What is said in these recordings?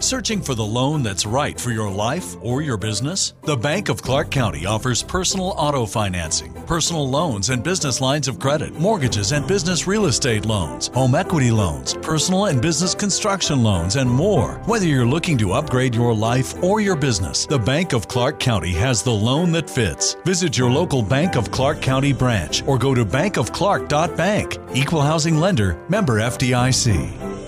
Searching for the loan that's right for your life or your business? The Bank of Clark County offers personal auto financing, personal loans and business lines of credit, mortgages and business real estate loans, home equity loans, personal and business construction loans, and more. Whether you're looking to upgrade your life or your business, the Bank of Clark County has the loan that fits. Visit your local Bank of Clark County branch or go to bankofclark.bank. Equal housing lender, member FDIC.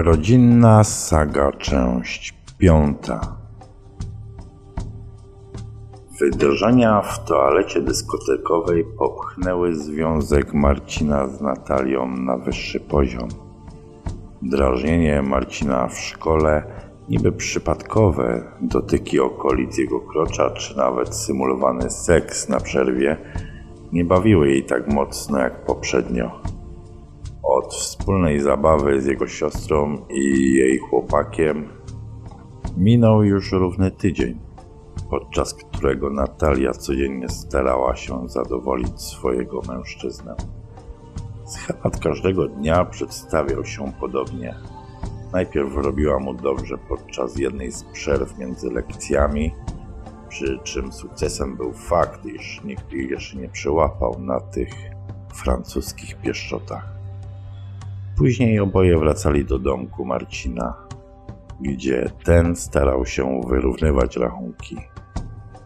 Rodzinna saga, część piąta. Wydarzenia w toalecie dyskotekowej popchnęły związek Marcina z Natalią na wyższy poziom. Drażnienie Marcina w szkole, niby przypadkowe dotyki okolic jego krocza, czy nawet symulowany seks na przerwie, nie bawiły jej tak mocno jak poprzednio. Od wspólnej zabawy z jego siostrą i jej chłopakiem minął już równy tydzień, podczas którego Natalia codziennie starała się zadowolić swojego mężczyznę. Schemat każdego dnia przedstawiał się podobnie. Najpierw robiła mu dobrze podczas jednej z przerw między lekcjami, przy czym sukcesem był fakt, iż nikt jej jeszcze nie przyłapał na tych francuskich pieszczotach. Później oboje wracali do domku Marcina, gdzie ten starał się wyrównywać rachunki.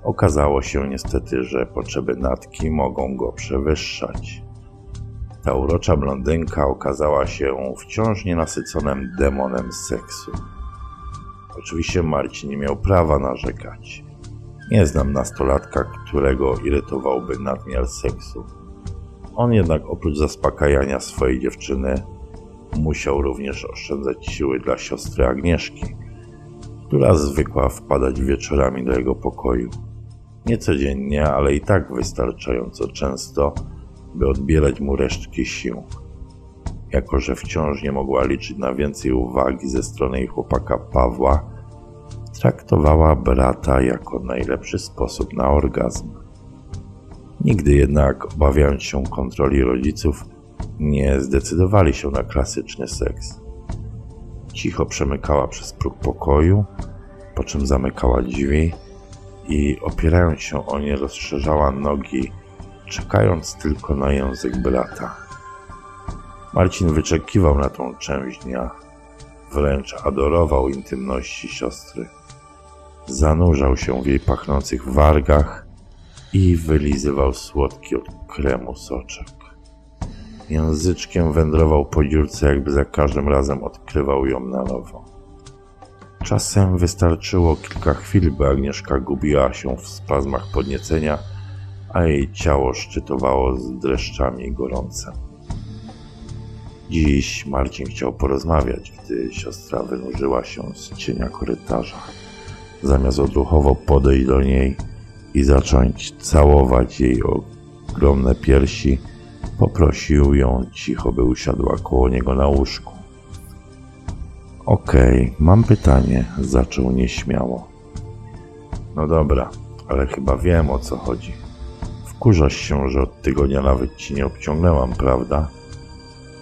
Okazało się niestety, że potrzeby Natki mogą go przewyższać. Ta urocza blondynka okazała się wciąż nienasyconym demonem seksu. Oczywiście Marcin nie miał prawa narzekać. Nie znam nastolatka, którego irytowałby nadmiar seksu. On jednak oprócz zaspokajania swojej dziewczyny musiał również oszczędzać siły dla siostry Agnieszki, która zwykła wpadać wieczorami do jego pokoju. Nie codziennie, ale i tak wystarczająco często, by odbierać mu resztki sił. Jako, że wciąż nie mogła liczyć na więcej uwagi ze strony jej chłopaka Pawła, traktowała brata jako najlepszy sposób na orgazm. Nigdy jednak, obawiając się kontroli rodziców, nie zdecydowali się na klasyczny seks. Cicho przemykała przez próg pokoju, po czym zamykała drzwi i opierając się o nie rozszerzała nogi, czekając tylko na język brata. Marcin wyczekiwał na tą część dnia, wręcz adorował intymności siostry. Zanurzał się w jej pachnących wargach i wylizywał słodki od kremu soczek. Języczkiem wędrował po dziurce, jakby za każdym razem odkrywał ją na nowo. Czasem wystarczyło kilka chwil, by Agnieszka gubiła się w spazmach podniecenia, a jej ciało szczytowało z dreszczami gorącem. Dziś Marcin chciał porozmawiać, gdy siostra wynurzyła się z cienia korytarza. Zamiast odruchowo podejść do niej i zacząć całować jej ogromne piersi, Poprosił ją cicho, by usiadła koło niego na łóżku. Okej, okay, mam pytanie, zaczął nieśmiało. No dobra, ale chyba wiem o co chodzi. Wkurzasz się, że od tygodnia nawet ci nie obciągnęłam, prawda?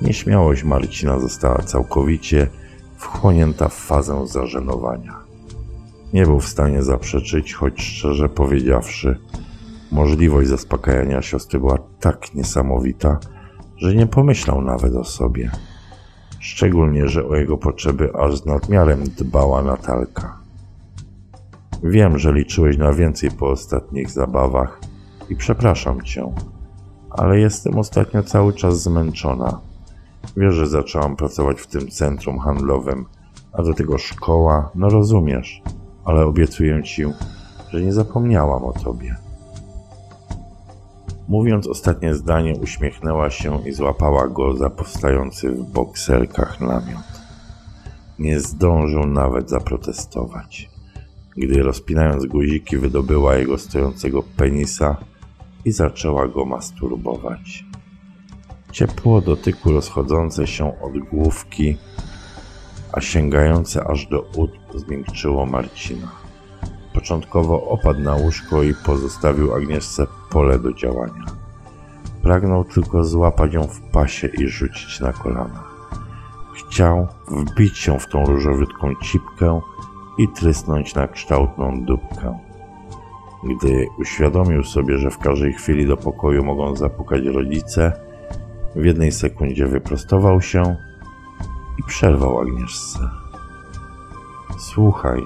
Nieśmiałość Marcina została całkowicie wchłonięta w fazę zażenowania. Nie był w stanie zaprzeczyć, choć szczerze powiedziawszy, Możliwość zaspokajania siostry była tak niesamowita, że nie pomyślał nawet o sobie. Szczególnie, że o jego potrzeby aż z nadmiarem dbała Natalka. Wiem, że liczyłeś na więcej po ostatnich zabawach i przepraszam cię, ale jestem ostatnio cały czas zmęczona. Wiesz, że zaczęłam pracować w tym centrum handlowym, a do tego szkoła, no rozumiesz, ale obiecuję ci, że nie zapomniałam o tobie. Mówiąc ostatnie zdanie, uśmiechnęła się i złapała go za powstający w bokserkach namiot. Nie zdążył nawet zaprotestować, gdy rozpinając guziki wydobyła jego stojącego penisa i zaczęła go masturbować. Ciepło dotyku rozchodzące się od główki, a sięgające aż do ud zmiękczyło Marcina. Początkowo opadł na łóżko i pozostawił Agnieszce pole do działania. Pragnął tylko złapać ją w pasie i rzucić na kolana. Chciał wbić się w tą różowytką cipkę i trysnąć na kształtną dupkę. Gdy uświadomił sobie, że w każdej chwili do pokoju mogą zapukać rodzice, w jednej sekundzie wyprostował się i przerwał Agnieszce. Słuchaj,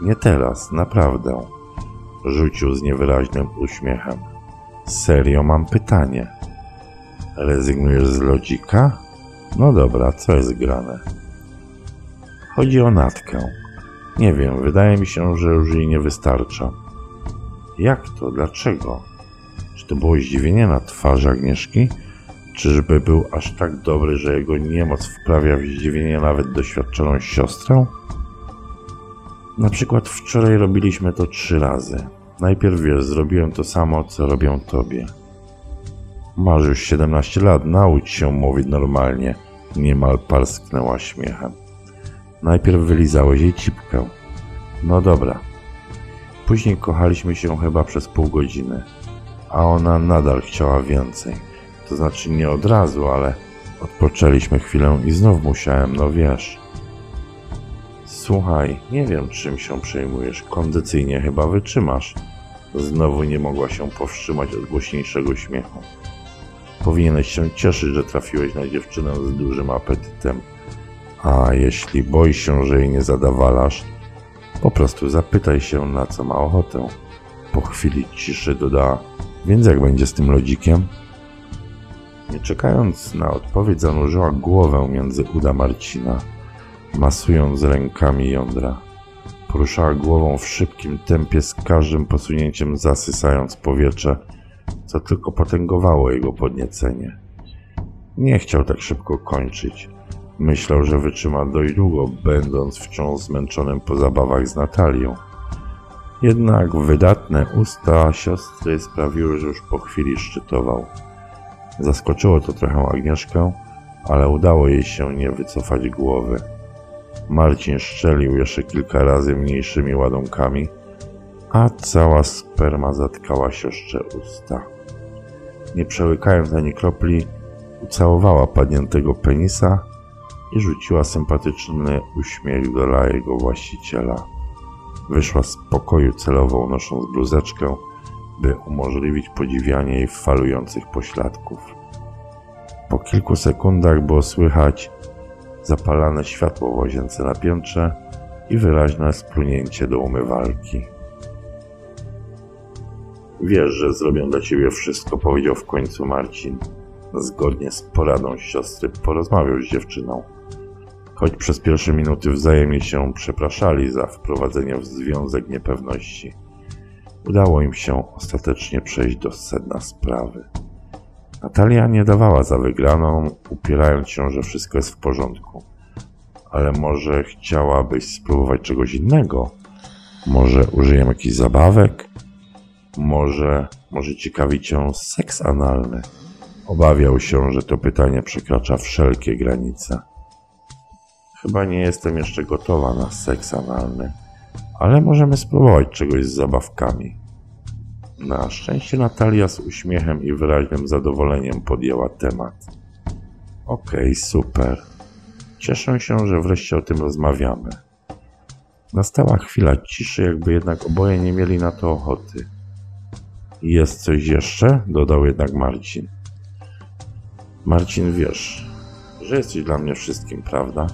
nie teraz, naprawdę. Rzucił z niewyraźnym uśmiechem. Serio mam pytanie. Rezygnujesz z lodzika? No dobra, co jest grane? Chodzi o Natkę. Nie wiem, wydaje mi się, że już jej nie wystarcza. Jak to? Dlaczego? Czy to było zdziwienie na twarzy Agnieszki? Czyżby był aż tak dobry, że jego niemoc wprawia w zdziwienie nawet doświadczoną siostrę? Na przykład wczoraj robiliśmy to trzy razy. Najpierw wiesz, zrobiłem to samo, co robią tobie. Masz już 17 lat, naucz się mówić normalnie. Niemal parsknęła śmiechem. Najpierw wylizałeś jej cipkę. No dobra. Później kochaliśmy się chyba przez pół godziny, a ona nadal chciała więcej. To znaczy nie od razu, ale odpoczęliśmy chwilę i znów musiałem, no wiesz. Słuchaj, nie wiem czym się przejmujesz. Kondycyjnie chyba wytrzymasz. Znowu nie mogła się powstrzymać od głośniejszego śmiechu. Powinieneś się cieszyć, że trafiłeś na dziewczynę z dużym apetytem. A jeśli boisz się, że jej nie zadawalasz, po prostu zapytaj się, na co ma ochotę. Po chwili ciszy dodała, więc jak będzie z tym lodzikiem? Nie czekając na odpowiedź, zanurzyła głowę między uda Marcina, masując rękami jądra. Poruszała głową w szybkim tempie, z każdym posunięciem zasysając powietrze, co tylko potęgowało jego podniecenie. Nie chciał tak szybko kończyć. Myślał, że wytrzyma dość długo, będąc wciąż zmęczonym po zabawach z Natalią. Jednak wydatne usta siostry sprawiły, że już po chwili szczytował. Zaskoczyło to trochę Agnieszkę, ale udało jej się nie wycofać głowy. Marcin szczelił jeszcze kilka razy mniejszymi ładunkami, a cała sperma zatkała siostrze usta. Nie przełykając ani kropli, ucałowała padniętego penisa i rzuciła sympatyczny uśmiech do jego właściciela. Wyszła z pokoju celowo nosząc bluzeczkę, by umożliwić podziwianie jej falujących pośladków. Po kilku sekundach było słychać zapalane światło w łazience na piętrze i wyraźne splunięcie do umywalki. Wiesz, że zrobią dla ciebie wszystko, powiedział w końcu Marcin. Zgodnie z poradą siostry porozmawiał z dziewczyną. Choć przez pierwsze minuty wzajemnie się przepraszali za wprowadzenie w związek niepewności, udało im się ostatecznie przejść do sedna sprawy. Natalia nie dawała za wygraną, upierając się, że wszystko jest w porządku. Ale może chciałabyś spróbować czegoś innego? Może użyjemy jakichś zabawek? Może, może ciekawi cię seks analny? Obawiał się, że to pytanie przekracza wszelkie granice. Chyba nie jestem jeszcze gotowa na seks analny, ale możemy spróbować czegoś z zabawkami. Na szczęście Natalia z uśmiechem i wyraźnym zadowoleniem podjęła temat. Okej, okay, super. Cieszę się, że wreszcie o tym rozmawiamy. Nastała chwila ciszy, jakby jednak oboje nie mieli na to ochoty. Jest coś jeszcze? dodał jednak Marcin. Marcin, wiesz, że jesteś dla mnie wszystkim, prawda?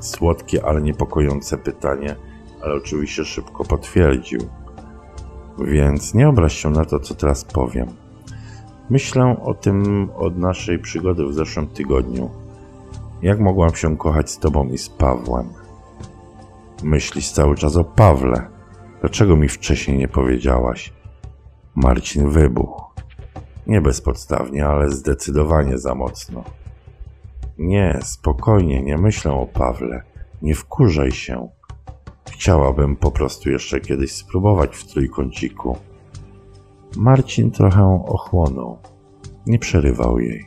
Słodkie, ale niepokojące pytanie, ale oczywiście szybko potwierdził. Więc nie obraź się na to, co teraz powiem. Myślę o tym od naszej przygody w zeszłym tygodniu. Jak mogłam się kochać z tobą i z Pawłem? Myślisz cały czas o Pawle. Dlaczego mi wcześniej nie powiedziałaś? Marcin wybuchł. Nie bezpodstawnie, ale zdecydowanie za mocno. Nie, spokojnie, nie myślę o Pawle. Nie wkurzaj się. Chciałabym po prostu jeszcze kiedyś spróbować w trójkąciku. Marcin trochę ochłonął. Nie przerywał jej.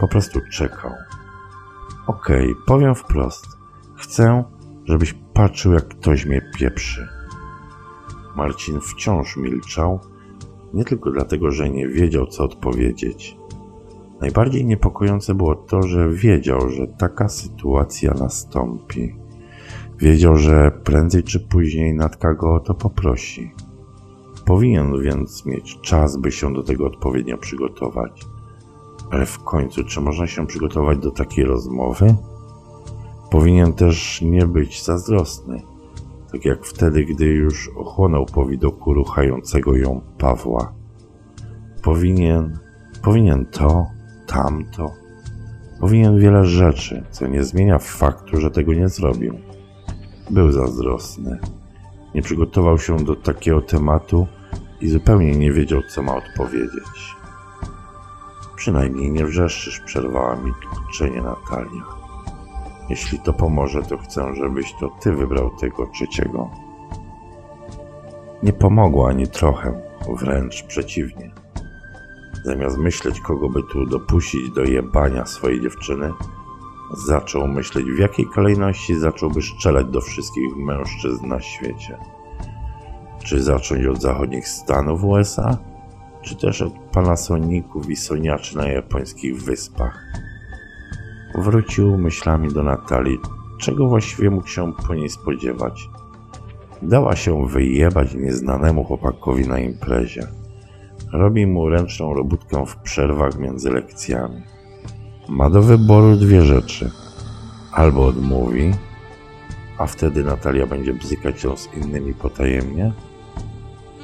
Po prostu czekał. Okej, okay, powiem wprost. Chcę, żebyś patrzył, jak ktoś mnie pieprzy. Marcin wciąż milczał, nie tylko dlatego, że nie wiedział, co odpowiedzieć. Najbardziej niepokojące było to, że wiedział, że taka sytuacja nastąpi. Wiedział, że prędzej czy później Natka go o to poprosi. Powinien więc mieć czas, by się do tego odpowiednio przygotować. Ale w końcu, czy można się przygotować do takiej rozmowy? Powinien też nie być zazdrosny, tak jak wtedy, gdy już ochłonął po widoku ruchającego ją Pawła. Powinien, powinien to, tamto. Powinien wiele rzeczy, co nie zmienia faktu, że tego nie zrobił. Był zazdrosny. Nie przygotował się do takiego tematu i zupełnie nie wiedział, co ma odpowiedzieć. Przynajmniej nie wrzeszczysz, przerwała mi milczenie Natalia. Jeśli to pomoże, to chcę, żebyś to ty wybrał tego trzeciego. Nie pomogło ani trochę, wręcz przeciwnie. Zamiast myśleć, kogo by tu dopuścić do jebania swojej dziewczyny, zaczął myśleć, w jakiej kolejności zacząłby strzelać do wszystkich mężczyzn na świecie. Czy zacząć od zachodnich Stanów USA, czy też od panasoników i soniaczy na japońskich wyspach? Wrócił myślami do Natalii, czego właściwie mógł się po niej spodziewać. Dała się wyjebać nieznanemu chłopakowi na imprezie. Robi mu ręczną robótkę w przerwach między lekcjami. Ma do wyboru dwie rzeczy. Albo odmówi, a wtedy Natalia będzie bzykać się z innymi potajemnie.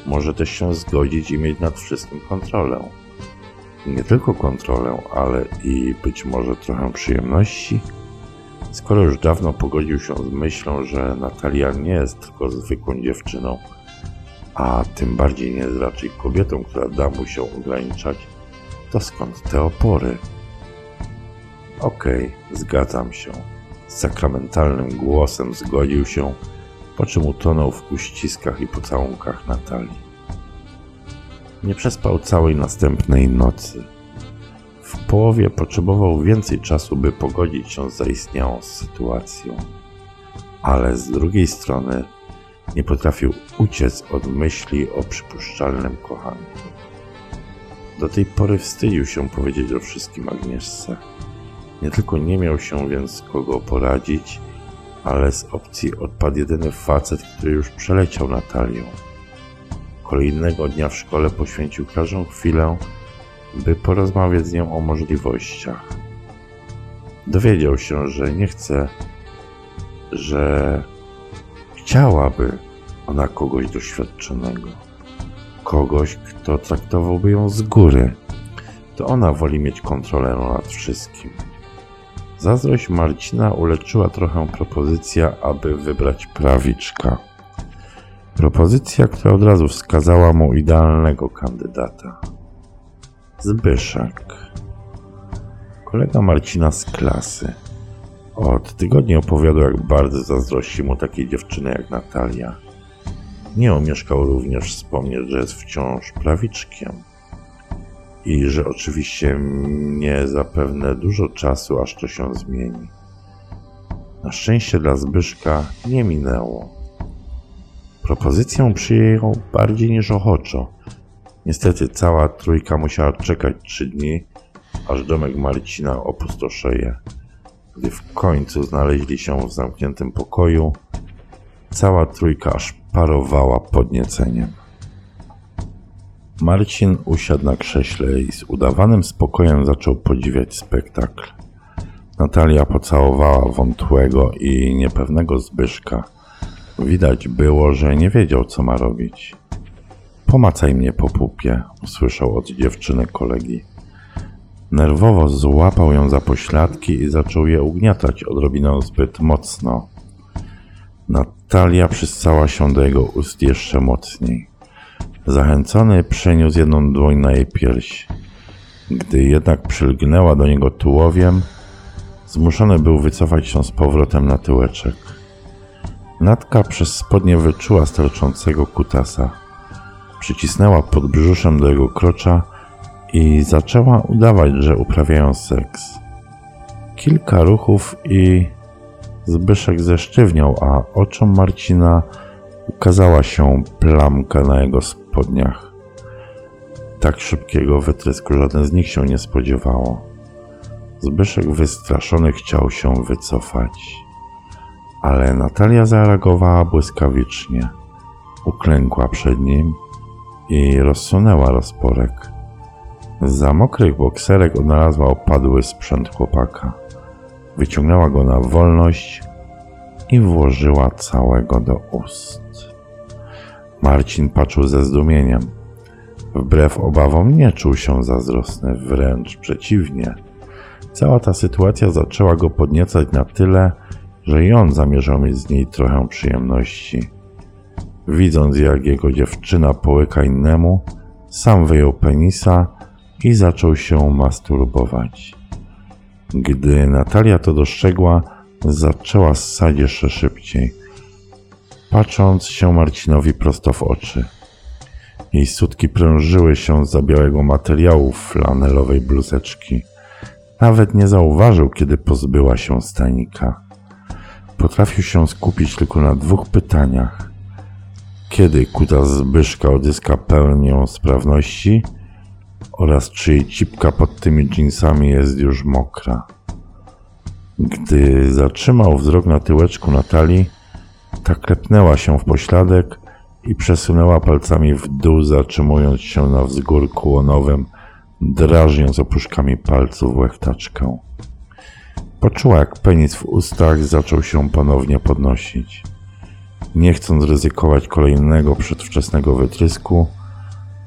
Może też się zgodzić i mieć nad wszystkim kontrolę. Nie tylko kontrolę, ale i być może trochę przyjemności. Skoro już dawno pogodził się z myślą, że Natalia nie jest tylko zwykłą dziewczyną, a tym bardziej nie jest raczej kobietą, która da mu się ograniczać, to skąd te opory? Okej, okay, zgadzam się. Z sakramentalnym głosem zgodził się, po czym utonął w uściskach i pocałunkach Natalii. Nie przespał całej następnej nocy. W połowie potrzebował więcej czasu, by pogodzić się z zaistniałą sytuacją. Ale z drugiej strony nie potrafił uciec od myśli o przypuszczalnym kochaniu. Do tej pory wstydził się powiedzieć o wszystkim Agnieszce. Nie tylko nie miał się więc kogo poradzić, ale z opcji odpadł jedyny facet, który już przeleciał Natalią. Kolejnego dnia w szkole poświęcił każdą chwilę, by porozmawiać z nią o możliwościach. Dowiedział się, że nie chce, że chciałaby ona kogoś doświadczonego, kogoś, kto traktowałby ją z góry. To ona woli mieć kontrolę nad wszystkim. Zazdrość Marcina uleczyła trochę propozycja, aby wybrać prawiczka. Propozycja, która od razu wskazała mu idealnego kandydata. Zbyszek. Kolega Marcina z klasy. Od tygodni opowiadał, jak bardzo zazdrości mu takiej dziewczyny jak Natalia. Nie omieszkał również wspomnieć, że jest wciąż prawiczkiem i że oczywiście nie zapewne dużo czasu, aż to się zmieni. Na szczęście dla Zbyszka nie minęło. Propozycję przyjął bardziej niż ochoczo. Niestety cała trójka musiała czekać trzy dni, aż domek Marcina opustoszeje. Gdy w końcu znaleźli się w zamkniętym pokoju, cała trójka aż parowała podnieceniem. Marcin usiadł na krześle i z udawanym spokojem zaczął podziwiać spektakl. Natalia pocałowała wątłego i niepewnego Zbyszka – Widać było, że nie wiedział, co ma robić. Pomacaj mnie po pupie, usłyszał od dziewczyny kolegi. Nerwowo złapał ją za pośladki i zaczął je ugniatać odrobinę zbyt mocno. Natalia przystała się do jego ust jeszcze mocniej. Zachęcony przeniósł jedną dłoń na jej pierś. Gdy jednak przylgnęła do niego tułowiem, zmuszony był wycofać się z powrotem na tyłeczek. Natka przez spodnie wyczuła sterczącego kutasa. Przycisnęła pod brzuszem do jego krocza i zaczęła udawać, że uprawiają seks. Kilka ruchów i Zbyszek zesztywniał, a oczom Marcina ukazała się plamka na jego spodniach. Tak szybkiego wytrysku żaden z nich się nie spodziewało. Zbyszek wystraszony chciał się wycofać, ale Natalia zareagowała błyskawicznie. Uklękła przed nim i rozsunęła rozporek. Za mokrych bokserek odnalazła opadły sprzęt chłopaka. Wyciągnęła go na wolność i włożyła całego do ust. Marcin patrzył ze zdumieniem. Wbrew obawom nie czuł się zazdrosny, wręcz przeciwnie. Cała ta sytuacja zaczęła go podniecać na tyle, że i on zamierzał mieć z niej trochę przyjemności. Widząc, jak jego dziewczyna połyka innemu, sam wyjął penisa i zaczął się masturbować. Gdy Natalia to dostrzegła, zaczęła ssać jeszcze szybciej, patrząc się Marcinowi prosto w oczy. Jej sutki prężyły się za białego materiału flanelowej bluzeczki. Nawet nie zauważył, kiedy pozbyła się stanika. Potrafił się skupić tylko na dwóch pytaniach. Kiedy kuta Zbyszka odzyska pełnią sprawności oraz czy jej cipka pod tymi dżinsami jest już mokra. Gdy zatrzymał wzrok na tyłeczku Natalii, ta klepnęła się w pośladek i przesunęła palcami w dół, zatrzymując się na wzgórku łonowym, drażniąc opuszkami palców łechtaczkę. Poczuła, jak penis w ustach zaczął się ponownie podnosić. Nie chcąc ryzykować kolejnego przedwczesnego wytrysku,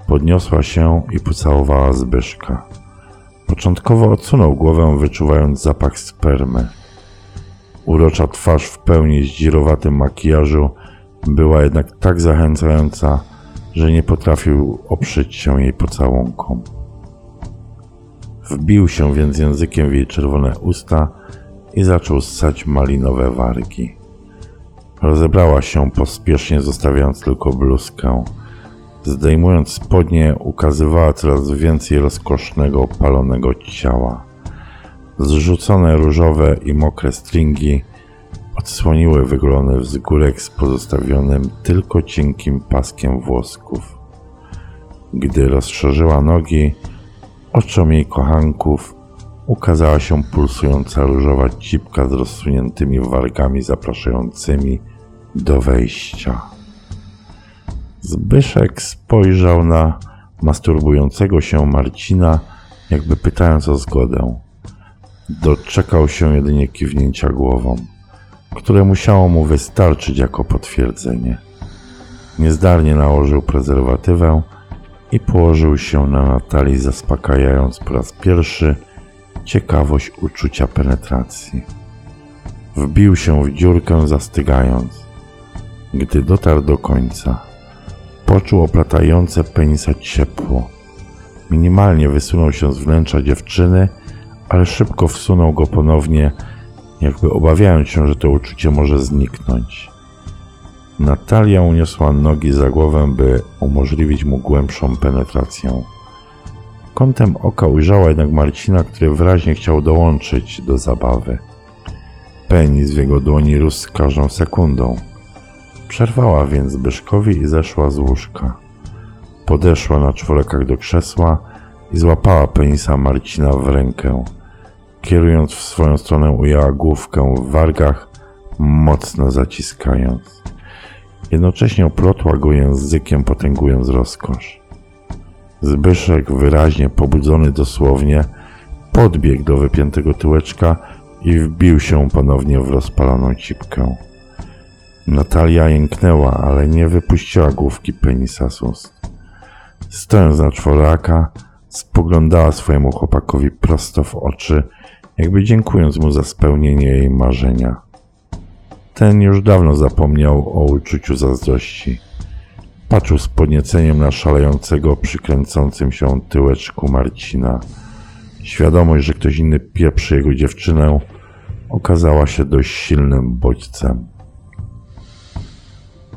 podniosła się i pocałowała Zbyszka. Początkowo odsunął głowę, wyczuwając zapach spermy. Urocza twarz w pełni zdzirowatym makijażu była jednak tak zachęcająca, że nie potrafił oprzeć się jej pocałunkom. Wbił się więc językiem w jej czerwone usta i zaczął ssać malinowe wargi. Rozebrała się pospiesznie, zostawiając tylko bluzkę. Zdejmując spodnie, ukazywała coraz więcej rozkosznego, opalonego ciała. Zrzucone różowe i mokre stringi odsłoniły wyglony wzgórek z pozostawionym tylko cienkim paskiem włosków. Gdy rozszerzyła nogi, oczom jej kochanków ukazała się pulsująca różowa cipka z rozsuniętymi wargami zapraszającymi do wejścia. Zbyszek spojrzał na masturbującego się Marcina, jakby pytając o zgodę. Doczekał się jedynie kiwnięcia głową, które musiało mu wystarczyć jako potwierdzenie. Niezdarnie nałożył prezerwatywę i położył się na Natalii, zaspokajając po raz pierwszy ciekawość uczucia penetracji. Wbił się w dziurkę, zastygając. Gdy dotarł do końca, poczuł oplatające penisa ciepło. Minimalnie wysunął się z wnętrza dziewczyny, ale szybko wsunął go ponownie, jakby obawiając się, że to uczucie może zniknąć. Natalia uniosła nogi za głowę, by umożliwić mu głębszą penetrację. Kątem oka ujrzała jednak Marcina, który wyraźnie chciał dołączyć do zabawy. Penis w jego dłoni rósł z każdą sekundą. Przerwała więc Zbyszkowi i zeszła z łóżka. Podeszła na czworekach do krzesła i złapała penisa Marcina w rękę. Kierując w swoją stronę ujęła główkę w wargach, mocno zaciskając. Jednocześnie oplotła go językiem, potęgując rozkosz. Zbyszek, wyraźnie pobudzony dosłownie, podbiegł do wypiętego tyłeczka i wbił się ponownie w rozpaloną cipkę. Natalia jęknęła, ale nie wypuściła główki penisa z ust. Stojąc na czworaka, spoglądała swojemu chłopakowi prosto w oczy, jakby dziękując mu za spełnienie jej marzenia. Ten już dawno zapomniał o uczuciu zazdrości. Patrzył z podnieceniem na szalejącego, przykręcącym się tyłeczku Marcina – Świadomość, że ktoś inny pieprzy jego dziewczynę, okazała się dość silnym bodźcem.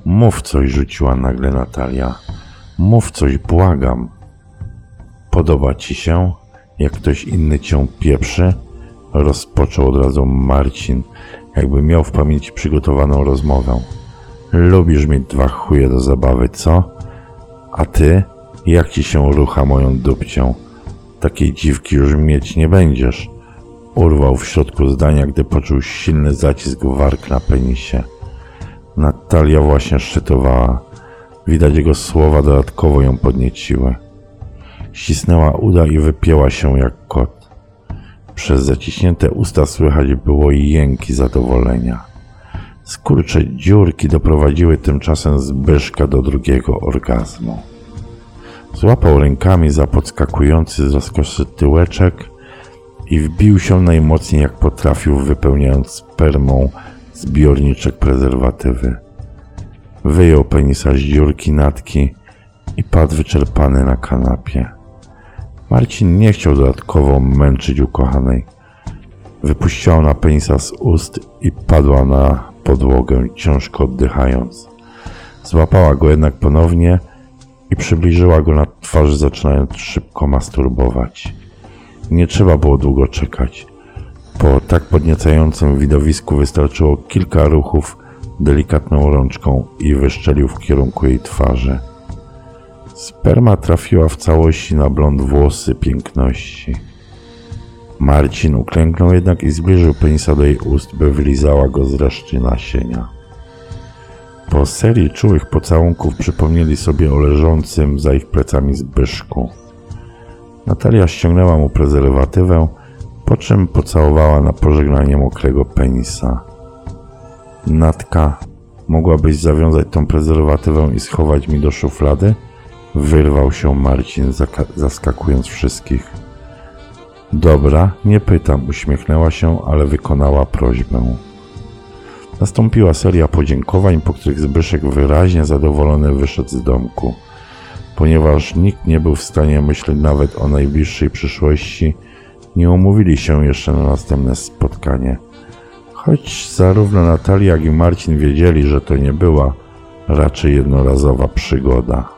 Mów coś, rzuciła nagle Natalia. Mów coś, błagam. Podoba ci się, jak ktoś inny cię pieprzy? Rozpoczął od razu Marcin, jakby miał w pamięci przygotowaną rozmowę. Lubisz mieć dwa chuje do zabawy, co? A ty? Jak ci się rucha moją dupcią? Takiej dziwki już mieć nie będziesz. Urwał w środku zdania, gdy poczuł silny zacisk warg na penisie. Natalia właśnie szczytowała. Widać jego słowa dodatkowo ją podnieciły. Ścisnęła uda i wypięła się jak kot. Przez zaciśnięte usta słychać było jęki zadowolenia. Skurcze dziurki doprowadziły tymczasem Zbyszka do drugiego orgazmu. Złapał rękami za podskakujący z rozkoszy tyłeczek i wbił się najmocniej jak potrafił, wypełniając spermą zbiorniczek prezerwatywy. Wyjął penisa z dziurki natki i padł wyczerpany na kanapie. Marcin nie chciał dodatkowo męczyć ukochanej. Wypuściła na penisa z ust i padła na podłogę, ciężko oddychając. Złapała go jednak ponownie i przybliżyła go na twarzy, zaczynając szybko masturbować. Nie trzeba było długo czekać. Po tak podniecającym widowisku wystarczyło kilka ruchów delikatną rączką i wyszczelił w kierunku jej twarzy. Sperma trafiła w całości na blond włosy piękności. Marcin uklęknął jednak i zbliżył penisa do jej ust, by wylizała go z reszty nasienia. Po serii czułych pocałunków przypomnieli sobie o leżącym za ich plecami Zbyszku. Natalia ściągnęła mu prezerwatywę, po czym pocałowała na pożegnanie mokrego penisa. Natka, mogłabyś zawiązać tą prezerwatywę i schować mi do szuflady? Wyrwał się Marcin, zaskakując wszystkich. Dobra, nie pytam, uśmiechnęła się, ale wykonała prośbę. Nastąpiła seria podziękowań, po których Zbyszek wyraźnie zadowolony wyszedł z domku. Ponieważ nikt nie był w stanie myśleć nawet o najbliższej przyszłości, nie umówili się jeszcze na następne spotkanie. Choć zarówno Natalia, jak i Marcin wiedzieli, że to nie była raczej jednorazowa przygoda.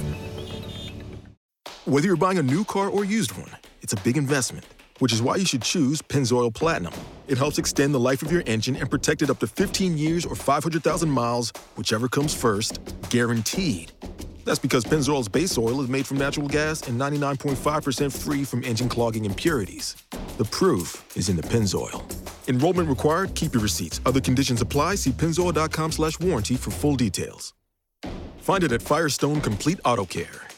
Whether you're buying a new car or used one, it's a big investment, which is why you should choose Pennzoil Platinum. It helps extend the life of your engine and protect it up to 15 years or 500,000 miles, whichever comes first, guaranteed. That's because Pennzoil's base oil is made from natural gas and 99.5% free from engine clogging impurities. The proof is in the Pennzoil. Enrollment required. Keep your receipts. Other conditions apply. See pennzoil.com slash warranty for full details. Find it at Firestone Complete Auto Care.